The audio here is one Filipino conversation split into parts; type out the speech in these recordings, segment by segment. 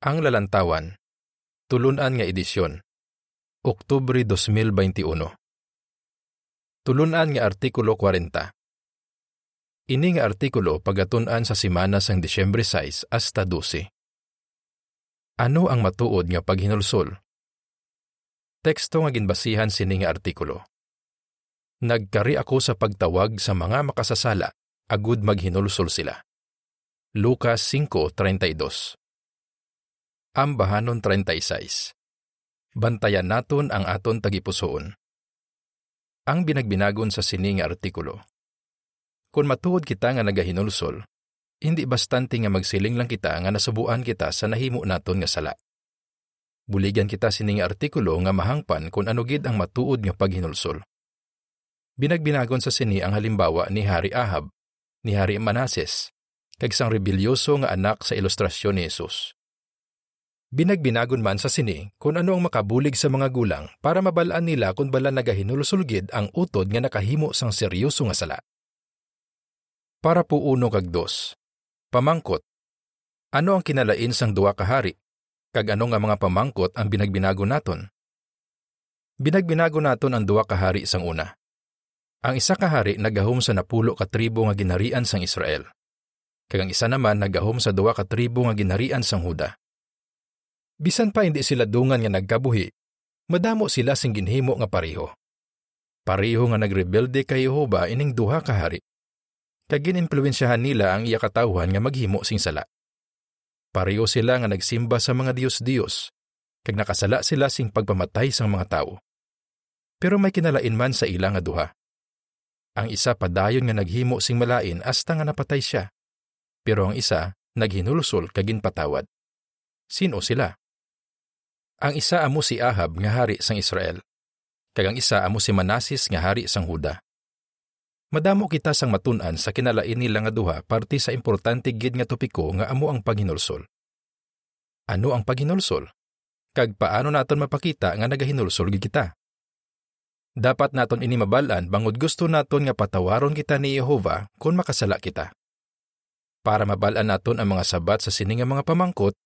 Ang Lalantawan, Tulunan nga edisyon, Oktubre 2021. Tulunan nga Artikulo 40. Ini nga artikulo pagatunan sa simana sang Disyembre 6 hasta 12. Ano ang matuod nga paghinulsol? Teksto nga ginbasihan sini nga artikulo. Nagkari ako sa pagtawag sa mga makasasala, agud maghinulsol sila. Lucas 5.32 Ambahanon 36 Bantayan naton ang aton tagipusoon. Ang binagbinagon sa sining artikulo. Kung matuod kita nga nagahinulsol, hindi bastante nga magsiling lang kita nga nasubuan kita sa nahimo naton nga sala. Buligan kita sining artikulo nga mahangpan kung ano gid ang matuod nga paghinulsol. Binagbinagon sa sini ang halimbawa ni Hari Ahab, ni Hari Manases, kag sang rebelyoso nga anak sa ilustrasyon ni Jesus. Binagbinagon man sa sini kung ano ang makabulig sa mga gulang para mabalaan nila kung bala nagahinulusulgid ang utod nga nakahimo sang seryoso nga sala. Para po uno kag dos. Pamangkot. Ano ang kinalain sang duwa ka hari? Kag ano nga mga pamangkot ang binagbinago naton? Binagbinago naton ang duwa ka hari sang una. Ang isa ka hari nagahom sa napulo ka tribo nga ginarian sang Israel. Kag ang isa naman nagahom sa duwa ka tribo nga ginarian sang Huda. Bisan pa hindi sila dungan nga nagkabuhi, madamo sila sing ginhimo nga pareho. Pareho nga nagrebelde kay Jehova ining duha ka hari. Kag ginimpluwensyahan nila ang iya katawhan nga maghimo sing sala. Pareho sila nga nagsimba sa mga Dios-Dios, kag nakasala sila sing pagpamatay sang mga tao. Pero may kinalain man sa ila nga duha. Ang isa padayon nga naghimo sing malain hasta nga napatay siya. Pero ang isa naghinulusol kag ginpatawad. Sino sila? Ang isa amo si Ahab nga hari sang Israel, kag ang isa amo si Manasis nga hari sang Huda. Madamo kita sang matun-an sa kinalain nila nga duha parte sa importante gid nga topiko nga amo ang paghinulsol. Ano ang paghinulsol? Kag paano naton mapakita nga nagahinulsol gid kita? Dapat naton ini mabalan bangod gusto naton nga patawaron kita ni Jehova kung makasala kita. Para mabalan naton ang mga sabat sa sining nga mga pamangkot,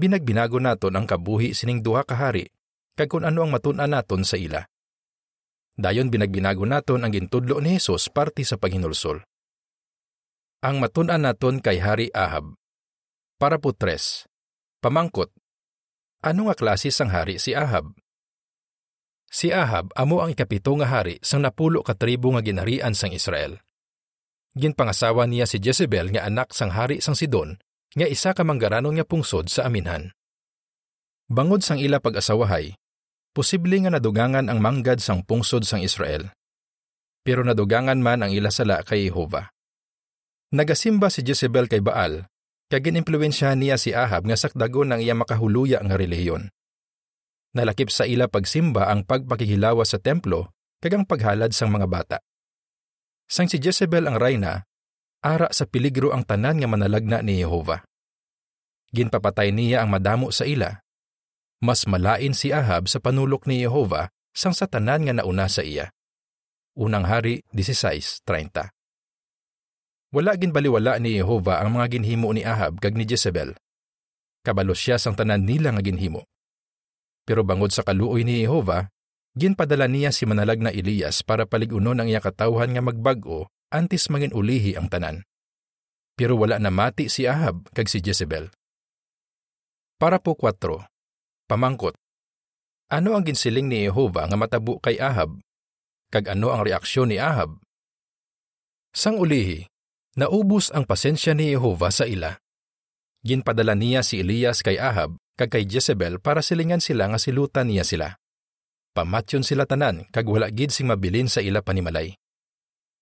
binagbinago naton ang kabuhi sining duha ka hari kag kung ano ang matun-an naton sa ila. Dayon binagbinago naton ang gintudlo ni Hesus parte sa paghinulsol. Ang matun-an naton kay Hari Ahab. Para po tres. Pamangkot. Ano nga klase sang hari si Ahab? Si Ahab amo ang ikapito nga hari sang napulo ka tribo nga ginarian sang Israel. Ginpangasawa niya si Jezebel nga anak sang hari sang Sidon nga isa ka manggaranon nga pungsod sa aminhan. Bangod sang ila pag-asawahay, posible nga nadugangan ang manggad sang pungsod sang Israel. Pero nadugangan man ang ila sala kay Jehova. Nagasimba si Jezebel kay Baal, kag ginimpluwensyahan niya si Ahab nga sakdagon ang iya makahuluya nga relihiyon. Nalakip sa ila pagsimba ang pagpakihilawa sa templo kag ang paghalad sang mga bata. Sang si Jezebel ang rayna, ara sa peligro ang tanan nga manalagna ni Jehova. Ginpapatay niya ang madamo sa ila. Mas malain si Ahab sa panulok ni Jehova sang sa tanan nga nauna sa iya. Unang Hari 16.30 Wala ginbaliwala ni Jehova ang mga ginhimo ni Ahab kag ni Jezebel. Kabalo siya sang tanan nila nga ginhimo. Pero bangod sa kaluoy ni Jehova, ginpadala niya si manalag na Elias para paligunon ang iya katawhan nga magbag-o antes mangin ulihi ang tanan. Pero wala na mati si Ahab kag si Jezebel. Para po 4. Pamangkot. Ano ang ginsiling ni Jehova nga matabo kay Ahab? Kag ano ang reaksyon ni Ahab? Sang ulihi, naubos ang pasensya ni Jehova sa ila. Ginpadala niya si Elias kay Ahab kag kay Jezebel para silingan sila nga silutan niya sila. Pamatyon sila tanan kag wala gid sing mabilin sa ila panimalay.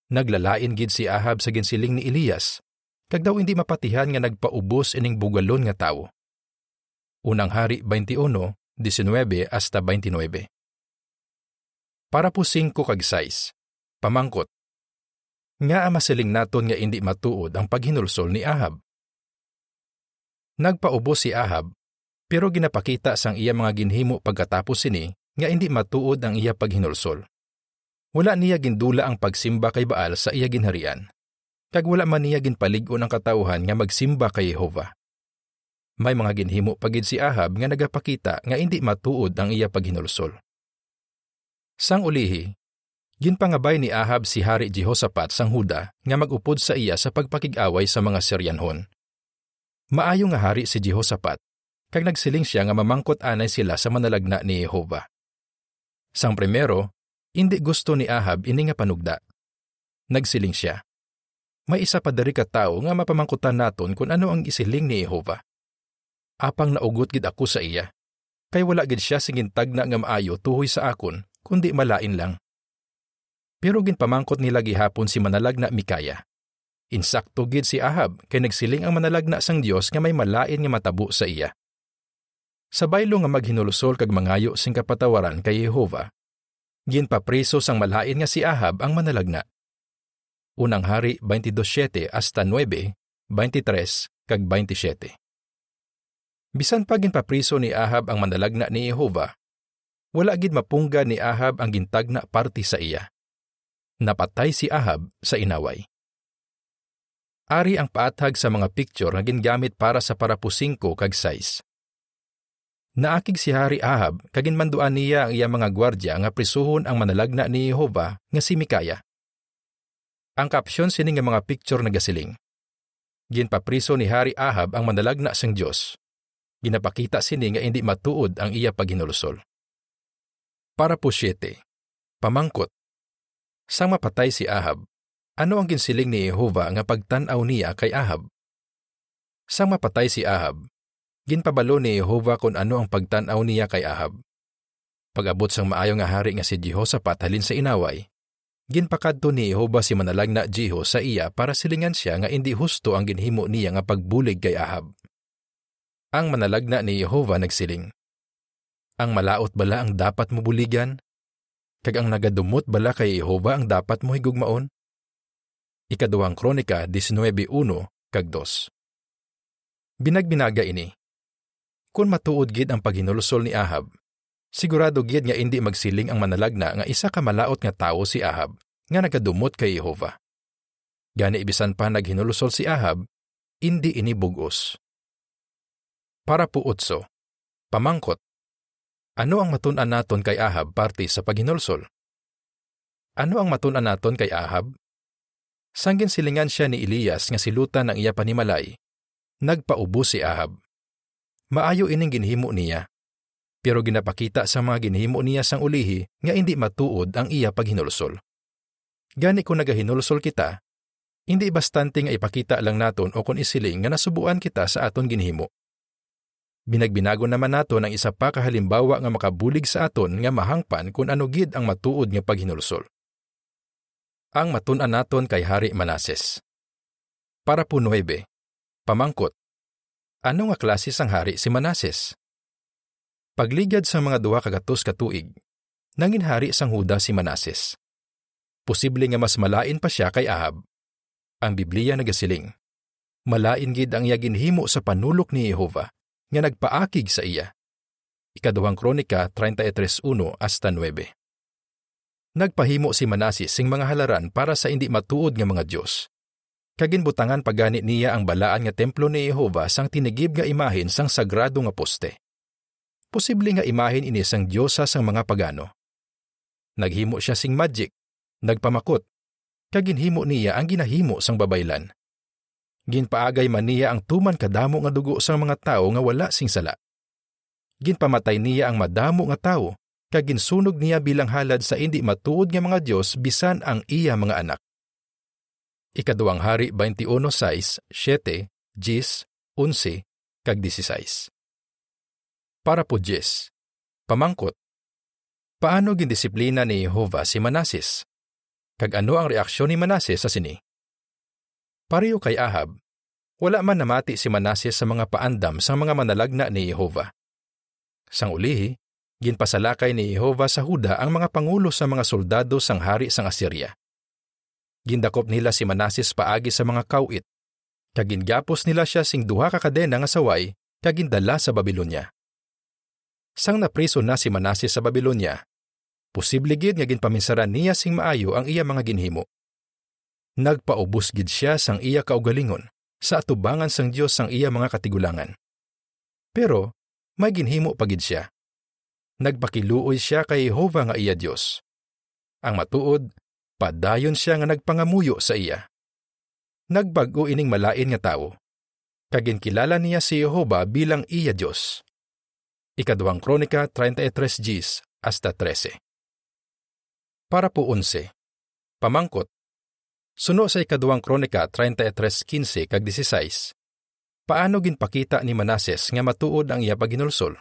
Naglalain gid si Ahab sa ginsiling ni Elias, kag daw hindi mapatihan nga nagpaubos ining bugalon nga tawo. Unang Hari 21, 19 hasta 29. Para po 5 kag 6. Pamangkot. Nga masiling naton nga hindi matuod ang paghinulsol ni Ahab. Nagpaubos si Ahab, pero ginapakita sang iya mga ginhimo pagkatapos sini nga hindi matuod ang iya paghinulsol. Wala niya gindula ang pagsimba kay Baal sa iya ginharian. Kag wala man niya ginpaligon ang katauhan nga magsimba kay Jehova. May mga ginhimo pagid si Ahab nga nagapakita nga hindi matuod ang iya paghinulsol. Sang ulihi, ginpangabay ni Ahab si Hari Jehoshaphat sang Huda nga magupod sa iya sa pagpakig-away sa mga Syrianhon. Maayo nga hari si Jehoshaphat, kag nagsiling siya nga mamangkot anay sila sa manalagna ni Jehova. Sang primero, hindi gusto ni Ahab ini nga panugda. Nagsiling siya. May isa pa dari ka tao nga mapamangkutan naton kung ano ang isiling ni Jehova. Apang naugot gid ako sa iya. Kay wala gid siya singintag na nga maayo tuhoy sa akon, kundi malain lang. Pero ginpamangkot nila gihapon si manalag na Mikaya. Insakto gid si Ahab kay nagsiling ang manalag na sang Dios nga may malain nga matabo sa iya. Sa baylo nga maghinulusol kag mangayo sing kapatawaran kay Jehova, ginpapriso sang malain nga si Ahab ang manalagna. Unang Hari 22:7 hasta 9, 23 kag 27. Bisan pa ginpapriso ni Ahab ang manalagna ni Jehova, wala gid mapungga ni Ahab ang gintagna parti sa iya. Napatay si Ahab sa inaway. Ari ang paathag sa mga picture nga gingamit para sa parapusing ko kag size. Naakig si Hari Ahab kagin manduan niya ang iya mga gwardya nga prisuhon ang manalagna ni Jehova nga si Mikaya. Ang kapsyon sini nga mga picture nagasiling. Ginpapriso ni Hari Ahab ang manalagna sang Dios. Ginapakita sini nga hindi matuod ang iya paghinulusol. Para po 7. Pamangkot. Sang mapatay si Ahab, ano ang ginsiling ni Jehova nga pagtanaw niya kay Ahab? Sang mapatay si Ahab, ginpabalo ni Jehova kung ano ang pagtanaw niya kay Ahab. Pag-abot sang maayo nga hari nga si Jehoshaphat halin sa inaway, ginpakadto ni Jehova si manalag na Jeho sa iya para silingan siya nga hindi husto ang ginhimo niya nga pagbulig kay Ahab. Ang manalagna ni Jehova nagsiling, Ang malaot bala ang dapat mo buligan? Kag ang nagadumot bala kay Jehova ang dapat mo higugmaon? Ikaduhang Kronika 19.1 kag 2. Binagbinaga ini. Kung matuod gid ang paghinulusol ni Ahab, sigurado gid nga hindi magsiling ang manalagna nga isa ka malaot nga tawo si Ahab nga nagadumot kay Jehova. Gani ibisan pa naghinulusol si Ahab, hindi ini bugos. Para po utso, pamangkot, ano ang matunan naton kay Ahab parte sa paghinulsol? Ano ang matunan naton kay Ahab? Sanggin silingan siya ni Elias nga silutan ng iya panimalay. Nagpaubo si Ahab. Maayo ining ginhimo niya. Pero ginapakita sa mga ginhimo niya sang ulihi nga hindi matuod ang iya paghinulsol. Gani kung nagahinulsol kita, hindi bastante nga ipakita lang naton o kung isiling nga nasubuan kita sa aton ginhimo. Binagbinago naman nato ng isa pa kahalimbawa nga makabulig sa aton nga mahangpan kung ano gid ang matuod nga paghinulsol. Ang matun-an naton kay Hari Manases. Para po 9. Pamangkot. Ano nga klase sang hari si Manases? Pagligad sa mga duha kagatos katuig, nangin hari sang Huda si Manases. Posible nga mas malain pa siya kay Ahab. Ang Biblia nagasiling. Malain gid ang yaginhimo sa panulok ni Jehova nga nagpaakig sa iya. Ikaduhang Kronika 33.1 hasta 9. Nagpahimo si Manasis sing mga halaran para sa hindi matuod nga mga Diyos. Kaginbutangan pagani niya ang balaan nga templo ni Jehova sang tinigib nga imahin sang sagrado nga poste. Posible nga imahin ini sang Diyosa sang mga pagano. Naghimo siya sing magic, nagpamakot, kaginhimo niya ang ginahimo sang babaylan. Ginpaagay man niya ang tuman kadamo nga dugo sang mga tao nga wala sing sala. Ginpamatay niya ang madamo nga tao kag ginsunog niya bilang halad sa hindi matuod nga mga Dios bisan ang iya mga anak. Ikaduhang hari 21:6, 7, 10, 11, kag 16. Para po 10. Pamangkot. Paano gindisiplina ni Jehova si Manasis? Kag ano ang reaksyon ni Manases sa sini? Pareho kay Ahab, wala man namati si Manases sa mga paandam sa mga manalagna ni Jehova. Sang ulihi, ginpasalakay ni Jehova sa Huda ang mga pangulo sa mga soldado sang hari sang Assyria. Gindakop nila si Manasis paagi sa mga kawit, kagingapos nila siya sing duha ka kadena nga saway kagindala sa Babylonia. Sang napriso na si Manasis sa Babylonia, posible gid nga ginpaminsaran niya sing maayo ang iya mga ginhimo. Nagpaubos gid siya sang iya kaugalingon sa atubangan sang Dios sang iya mga katigulangan. Pero may ginhimo pagid siya. Nagpakiluoy siya kay Jehova nga iya Dios. Ang matuod, padayon siya nga nagpangamuyo sa iya. Nagbago ining malain nga tawo. Kaginkilala niya si Jehova bilang iya Dios. Ikaduhang Kronika 33 Gs hasta 13. Para po 11. Pamangkot. Suno sa ikaduhang Kronika 33:15 kag 16. Paano ginpakita ni Manases nga matuod ang iya paginulsol?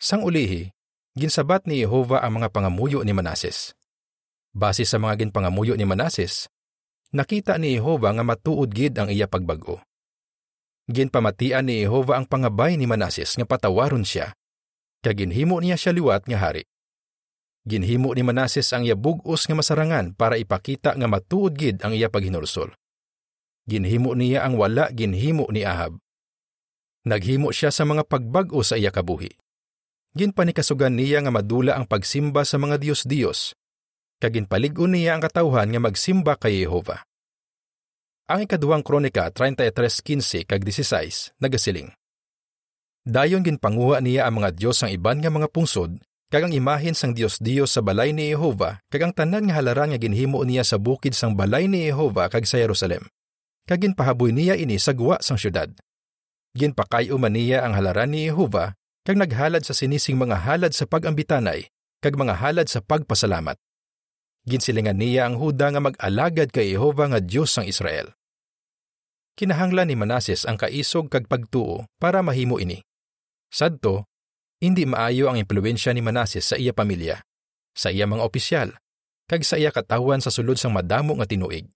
Sang ulihi, ginsabat ni Jehova ang mga pangamuyo ni Manases. Base sa mga ginpangamuyo ni Manases, nakita ni Jehova nga matuod gid ang iya pagbago. Ginpamatian ni Jehova ang pangabay ni Manases nga patawaron siya, kag ginhimo niya siya liwat nga hari. Ginhimo ni Manases ang iya bugos nga masarangan para ipakita nga matuod gid ang iya paghinulsol. Ginhimo niya ang wala ginhimo ni Ahab. Naghimo siya sa mga pagbag-o sa iya kabuhi. Ginpanikasugan niya nga madula ang pagsimba sa mga Dios-Dios. Kaginpalig-on niya ang katawhan nga magsimba kay Jehova. Ang ikaduhang kronika 33:15 kag 16 nagasiling. Dayon ginpanguha niya ang mga Dios ang iban nga mga pungsod kag ang imahen sang Dios-Dios sa balay ni Jehova kag ang tanan nga halaran nga ginhimo niya sa bukid sang balay ni Jehova kag sa Jerusalem. Kag ginpahaboy niya ini sa guwa sang syudad. Ginpakayo man niya ang halaran ni Jehova kag naghalad sa sinising mga halad sa pagambitanay kag mga halad sa pagpasalamat. Ginsilingan niya ang Huda nga mag-alagad kay Jehova nga Dios sang Israel. Kinahanglan ni Manases ang kaisog kag pagtuo para mahimo ini. Sadto, hindi maayo ang impluensya ni Manases sa iya pamilya, sa iya mga opisyal, kag sa iya katawan sa sulod sang madamo nga tinuig.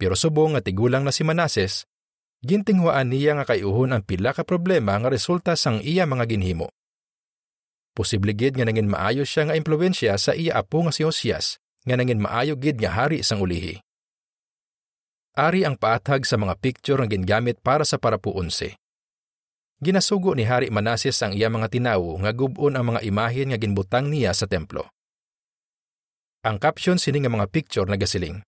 Pero subong nga tigulang na si Manases, gintinguaan niya nga kayuhon ang pila ka problema nga resulta sang iya mga ginhimo. Posible gid nga nangin maayo siya nga impluensya sa iya apo nga si Josias nga nangin maayo gid nga hari sang ulihi. Ari ang paathag sa mga picture nga gingamit para sa parapu 11. Ginasugo ni Hari Manases ang iya mga tinawo nga gubon ang mga imahen nga ginbutang niya sa templo. Ang caption sini nga mga picture nagasiling.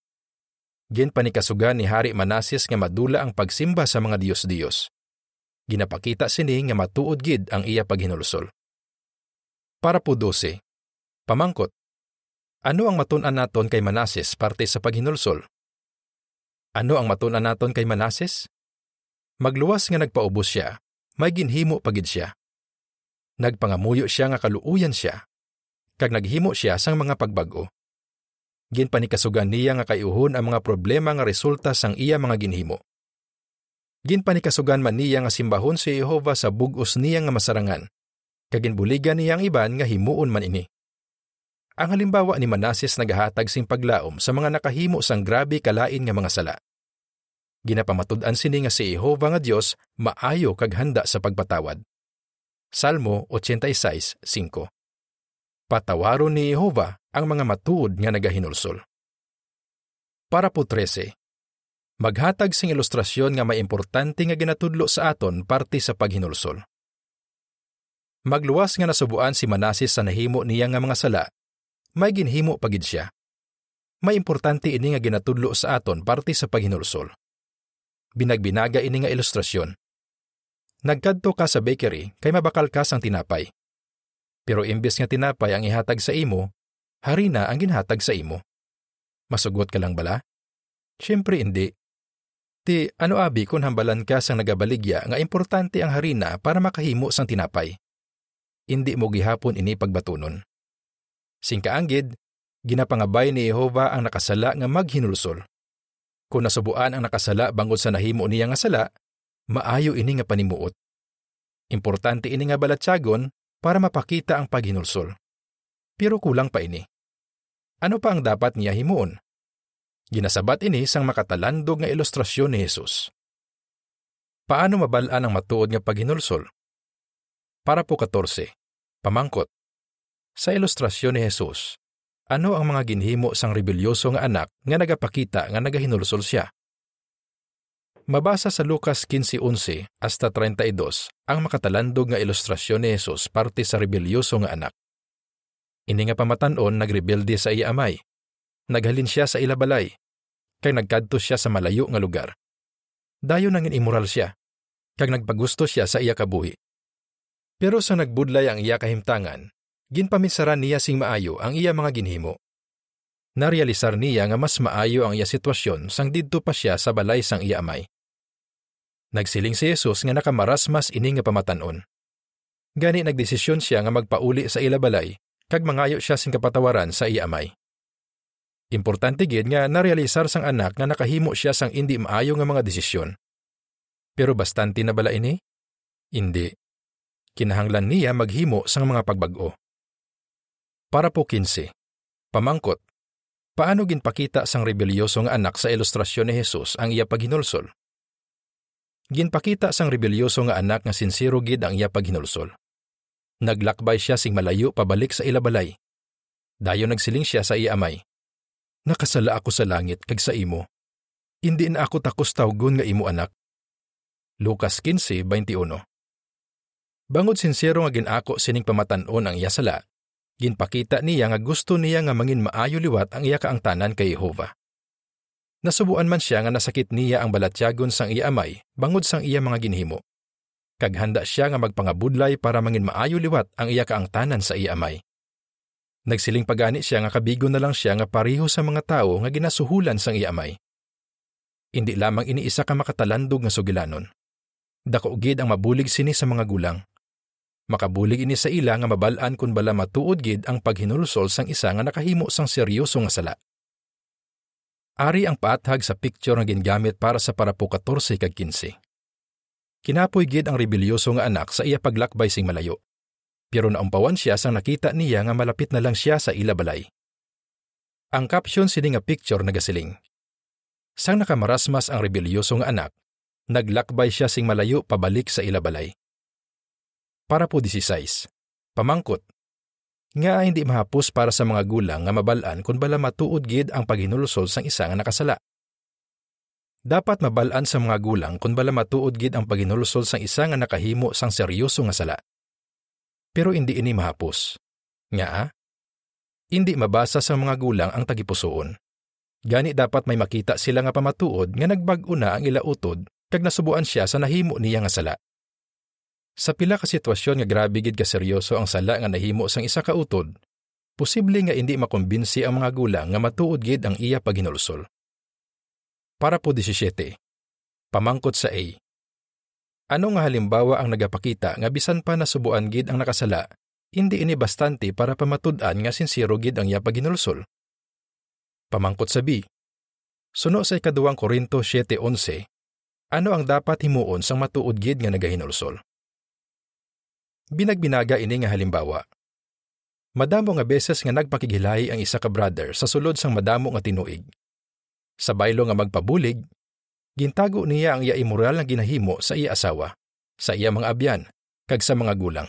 Ginpanikasugan ni Hari Manases nga madula ang pagsimba sa mga Dios-Dios. Ginapakita sini nga matuod gid ang iya paghinulsol. Para po 12. Pamangkot. Ano ang matun-an naton kay Manases parte sa paghinulsol? Ano ang matun-an naton kay Manases? Magluwas nga nagpaubos siya, may ginhimo pagid siya. Nagpangamuyo siya nga kaluuyan siya, kag naghimo siya sang mga pagbago. Ginpanikasugan niya nga kayuhon ang mga problema nga resulta sang iya mga ginhimo. Ginpanikasugan man niya nga simbahon si Jehova sa bugos niya nga masarangan, kag ginbuligan niya ang iban nga himuon man ini. Ang halimbawa ni Manases nagahatag sing paglaom sa mga nakahimo sang grabe kalain nga mga sala. Ginapamatud-an sini nga si Jehova nga Dios maayo kag handa sa pagpatawad. Salmo 86:5. Patawaron ni Jehova ang mga matuod nga nagahinulsol. Para po 13. Maghatag sing ilustrasyon nga may importante nga ginatudlo sa aton parte sa paghinulsol. Magluwas nga nasubuan si Manases sa nahimo niya nga mga sala may ginhimo pagid siya. May importante ini nga ginatudlo sa aton parte sa paghinulsol. Binagbinaga ini nga ilustrasyon. Nagkadto ka sa bakery kay mabakal ka sang tinapay. Pero imbes nga tinapay ang ihatag sa imo, harina ang ginhatag sa imo. Masugot ka lang bala? Siyempre hindi. Ti ano abi kung hambalan ka sang nagabaligya nga importante ang harina para makahimo sang tinapay. Hindi mo gihapon ini pagbatunon. Singkaanggid, ginapangabay ni Jehova ang nakasala nga maghinulsol. Kung nasubuan ang nakasala bangod sa nahimo niya nga sala, maayo ini nga panimuot. Importante ini nga balatsagon para mapakita ang paghinulsol. Pero kulang pa ini. Ano pa ang dapat niya himuon? Ginasabat ini sang makatalandog nga ilustrasyon ni Jesus. Paano mabalaan ang matuod nga paghinulsol? Para po 14. Pamangkot. Sa ilustrasyon ni Jesus, ano ang mga ginhimo sang rebelyoso nga anak nga nagapakita nga nagahinulsol siya? Mabasa sa Lucas 15:11 hasta 32 ang makatalandog nga ilustrasyon ni Jesus parte sa rebelyoso nga anak. Ini nga pamatanon nagrebelde sa iya amay. Naghalin siya sa ilabalay, kay nagkadto siya sa malayo nga lugar. Dayon nangin immoral siya. kag nagpagusto siya sa iya kabuhi. Pero sa nagbudlay ang iya kahimtangan, ginpamisaran niya sing maayo ang iya mga ginhimo. Narealisar niya nga mas maayo ang iya sitwasyon sang didto pa siya sa balay sang iya amay. Nagsiling si Jesus nga nakamarasmas ini nga pamatanon. Gani nagdesisyon siya nga magpauli sa ila balay kag mangayo siya sing kapatawaran sa iya amay. Importante gid nga narealisar sang anak nga nakahimo siya sang indi maayo nga mga desisyon. Pero bastante na bala ini? Hindi kinahanglan niya maghimo sang mga pagbago. Para po 15. Pamangkot. Paano ginpakita sang rebelyoso nga anak sa ilustrasyon ni Jesus ang iya paghinulsol? Ginpakita sang rebelyoso nga anak nga sinsiro gid ang iya paghinulsol. Naglakbay siya sing malayo pabalik sa ilabalay. Dayo nagsiling siya sa iya amay. Nakasala ako sa langit kag sa imo. Hindi na ako takos tawgon nga imo anak. Lucas 15:21 Bangod sincero nga ginako sining pamatan-on ang iya sala, ginpakita niya nga gusto niya nga mangin maayo liwat ang iya kaangtanan kay Jehova. Nasubuan man siya nga nasakit niya ang balatyagon sang iya amay bangod sang iya mga ginhimo. Kag handa siya nga magpangabudlay para mangin maayo liwat ang iya kaangtanan sa iya amay. Nagsiling pagani siya nga kabigo na lang siya nga pareho sa mga tao nga ginasuhulan sang iya amay. Hindi lamang iniisa ka makatalandog nga sugilanon. Dako gid ang mabulig sini sa mga gulang Makabulig ini sa ila nga mabalaan kun bala matuod gid ang paghinulsol sang isa nga nakahimo sang seryoso nga sala. Ari ang paathag sa picture nga gingamit para sa parapo 14 kag 15. Kinapoy gid ang rebelyoso nga anak sa iya paglakbay sing malayo. Pero naumpawan siya sang nakita niya nga malapit na lang siya sa ila balay. Ang caption sini nga picture nagasiling. Sang nakamarasmas ang rebelyoso nga anak, naglakbay siya sing malayo pabalik sa ila balay. Para po 16. Pamangkot. Nga hindi mahapos para sa mga gulang nga mabalaan kung bala matuod gid ang paghinulsol sang isa nga nakasala. Dapat mabalaan sa mga gulang kung bala matuod gid ang paghinulsol sang isa nga nakahimo sang seryoso nga sala. Pero hindi ini mahapos. Nga Hindi mabasa sa mga gulang ang tagipusoon. Gani dapat may makita sila nga pamatuod nga nagbag-o na ang ila utod kag nasubuan siya sa nahimo niya nga sala. Sa pila ka sitwasyon nga grabe gid ka seryoso ang sala nga nahimo sang isa ka utod, posible nga hindi makumbinsi ang mga gulang nga matuod gid ang iya paghinulsol. Para po 17. Pamangkot sa A. Ano nga halimbawa ang nagapakita nga bisan pa nasubuan gid ang nakasala, hindi ini bastante para pamatud-an nga sinsiro gid ang iya paghinulsol. Pamangkot sa B. Suno sa ikaduwang Korinto 7.11, ano ang dapat himuon sang matuod gid nga nagahinulsol? Binagbinaga ini nga halimbawa. Madamo nga beses nga nagpakigilay ang isa ka brother sa sulod sang madamo nga tinuig. Sa baylo nga magpabulig, gintago niya ang iya immoral nga ginahimo sa iya asawa, sa iya mga abyan, kag sa mga gulang.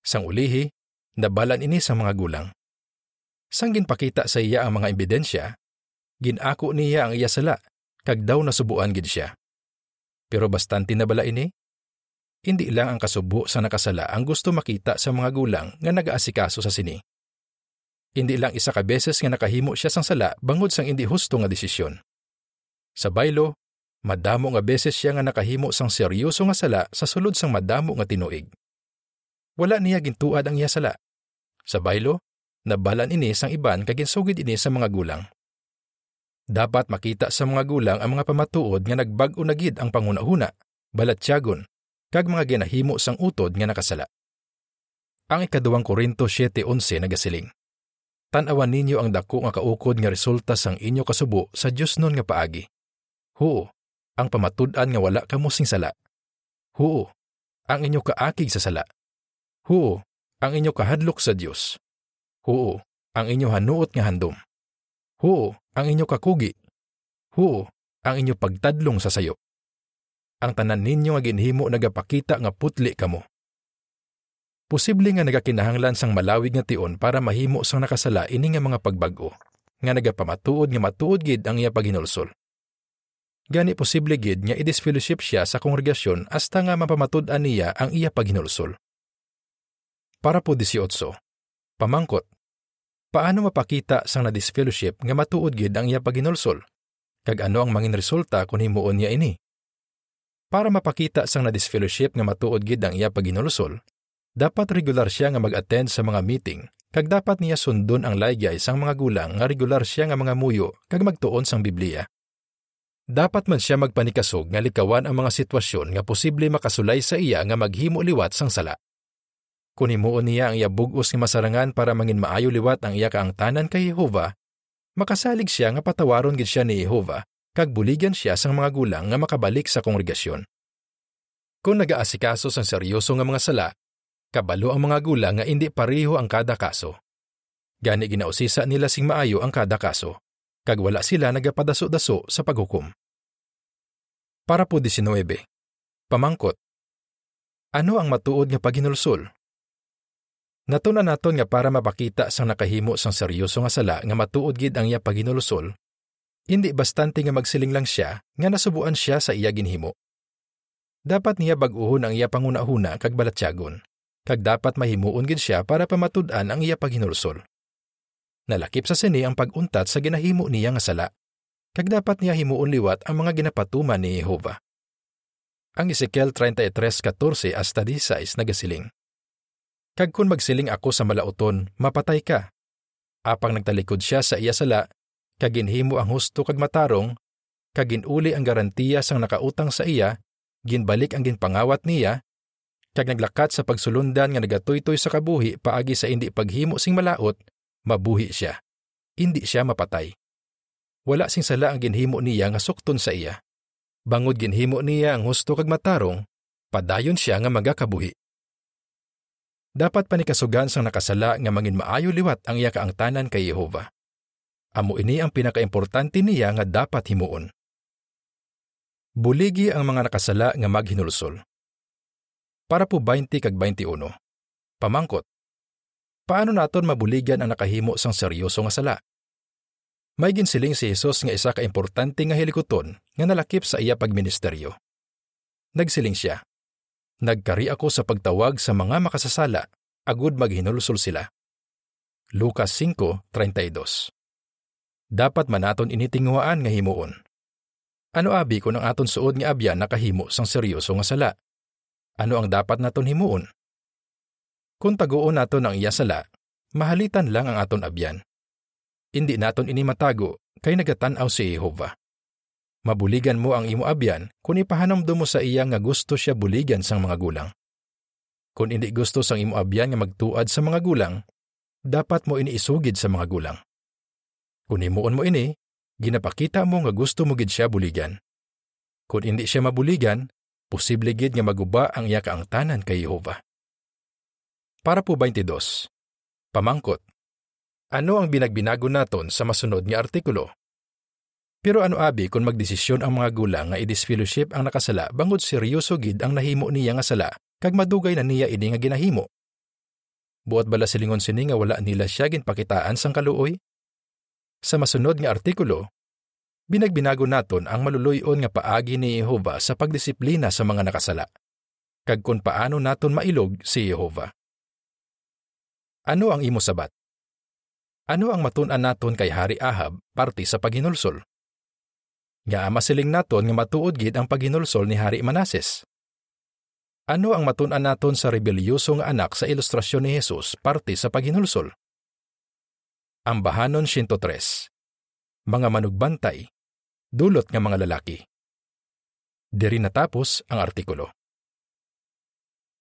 Sang ulihi, nabalan ini sa mga gulang. Sang ginpakita sa iya ang mga ebidensya, ginako niya ang iya sala, kag daw nasubuan gid siya. Pero bastante na bala ini? Hindi lang ang kasubo sa nakasala ang gusto makita sa mga gulang nga nagaasikaso sa sini. Hindi lang isa ka beses nga nakahimo siya sang sala bangod sang hindi husto nga desisyon. Sa baylo, madamo nga beses siya nga nakahimo sang seryoso nga sala sa sulod sang madamo nga tinuig. Wala niya gintuad ang iya sala. Sa baylo, nabalan ini sang iban kag ginsugid ini sa mga gulang. Dapat makita sa mga gulang ang mga pamatuod nga nagbag-o na gid ang pangunahuna, balatyagon, kag mga ginahimo sang utod nga nakasala. Ang ikaduwang Korinto 7.11 nagasiling. Tanawan ninyo ang dako nga kaukod nga resulta sang inyo kasubo sa Dios nun nga paagi. Huo, ang pamatud-an nga wala kamo sing sala. Huo, ang inyo kaakig sa sala. Huo, ang inyo kahadlok sa Dios. Huo, ang inyo hanuot nga handom. Huo, ang inyo kakugi. Huo, ang inyo pagtadlong sa sayo ang tanan ninyo nga ginhimo nagapakita nga putli kamo. Posible nga nagakinahanglan sang malawig nga tion para mahimo sang nakasala ini nga mga pagbago nga nagapamatuod nga matuod gid ang iya paghinulsol. Gani posible gid nga i-disfellowship siya sa kongregasyon hasta nga mapamatud-an niya ang iya paghinulsol. Para po 18. Pamangkot. Paano mapakita sang na-disfellowship nga matuod gid ang iya paghinulsol? Kag ano ang mangin resulta kung himuon niya ini? Para mapakita sang na-disfellowship nga matuod gid ang iya paghinulsol, dapat regular siya nga mag-attend sa mga meeting kag dapat niya sundon ang laygay sang mga gulang nga regular siya nga mga muyo kag magtuon sang Biblia. Dapat man siya magpanikasog nga likawan ang mga sitwasyon nga posible makasulay sa iya nga maghimo liwat sang sala. Kung himuon niya ang iya bugos nga masarangan para mangin maayo liwat ang iya kaangtanan kay Jehova, makasalig siya nga patawaron gid siya ni Jehova kag buligan siya sang mga gulang nga makabalik sa kongregasyon. Kung nagaasikaso sang seryoso nga mga sala, kabalo ang mga gulang nga indi pareho ang kada kaso. Gani ginausisa nila sing maayo ang kada kaso, kag wala sila nagapadaso-daso sa paghukom. Para po 19. Pamangkot. Ano ang matuod nga paghinulsol? Natuna naton nga para mapakita sang nakahimo sang seryoso nga sala nga matuod gid ang iya paghinulsol, hindi bastante nga magsiling lang siya nga nasubuan siya sa iya ginhimo. Dapat niya bag-uhon ang iya panguna-huna kag balatyagon, kag dapat mahimuon gid siya para pamatud-an ang iya paghinulsol. Nalakip sa sini ang pag-untat sa ginahimo niya nga sala, kag dapat niya himuon liwat ang mga ginapatuman ni Jehova. Ang Ezekiel 33:14 hasta 16 nagasiling. Kag kun magsiling ako sa malauton, mapatay ka. Apang nagtalikod siya sa iya sala, kag ginhimo ang husto kag matarong, kag ginuli ang garantiya sang nakautang sa iya, ginbalik ang ginpangawat niya, kag naglakat sa pagsulundan nga nagatuytoy sa kabuhi paagi sa indi paghimo sing malaot, mabuhi siya. Indi siya mapatay. Wala sing sala ang ginhimo niya nga sukton sa iya. Bangod ginhimo niya ang husto kag matarong, padayon siya nga magakabuhi dapat panikasugan sang nakasala nga mangin maayo liwat ang iya kaangtanan kay Jehova. Amo ini ang pinakaimportante niya nga dapat himuon. Buligi ang mga nakasala nga maghinulsol. Para po 20 kag 21. Pamangkot. Paano naton mabuligan ang nakahimo sang seryoso nga sala? May ginsiling si Jesus nga isa ka importante nga hilikoton nga nalakip sa iya pagministeryo. Nagsiling siya, Nagkari ako sa pagtawag sa mga makasasala, agud maghinulsol sila. Lucas 5:32. Dapat manaton initingwaan nga himuon. Ano abi kung ang aton suod nga abyan nakahimo sang seryoso nga sala? Ano ang dapat naton himuon? Kung taguon naton ang iya sala, mahalitan lang ang aton abyan. Hindi naton ini matago kay nagatan-aw si Jehova. Mabuligan mo ang imo abyan kung ipahanamdo mo sa iya nga gusto siya buligan sang mga gulang. Kung hindi gusto sang imo abyan nga magtuad sa mga gulang, dapat mo ini isugid sa mga gulang. Kung himuon mo ini, ginapakita mo nga gusto mo gid siya buligan. Kung hindi siya mabuligan, posible gid nga maguba ang iya kaangtanan kay Jehova. Para po 22. Pamangkot. Ano ang binagbinago naton sa masunod nga artikulo? Pero ano abi kung magdesisyon ang mga gulang nga i-disfellowship ang nakasala bangod seryoso gid ang nahimo niya nga sala kag madugay na niya ini nga ginahimo. Buot bala silingon sini nga wala nila siya ginpakitaan sang kaluoy? Sa masunod nga artikulo, binagbinago naton ang maluluyon nga paagi ni Jehova sa pagdisiplina sa mga nakasala. Kag kung paano naton mailog si Jehova. Ano ang imo sabat? Ano ang matun-an naton kay Hari Ahab parte sa paghinulsol? Nga masiling naton nga matuod gid ang paghinulsol ni Hari Manases. Ano ang matun-an naton sa rebelyoso nga anak sa ilustrasyon ni Jesus parte sa paghinulsol? Ang bahanon 103. Mga manugbantay, dulot nga mga lalaki. Diri natapos ang artikulo.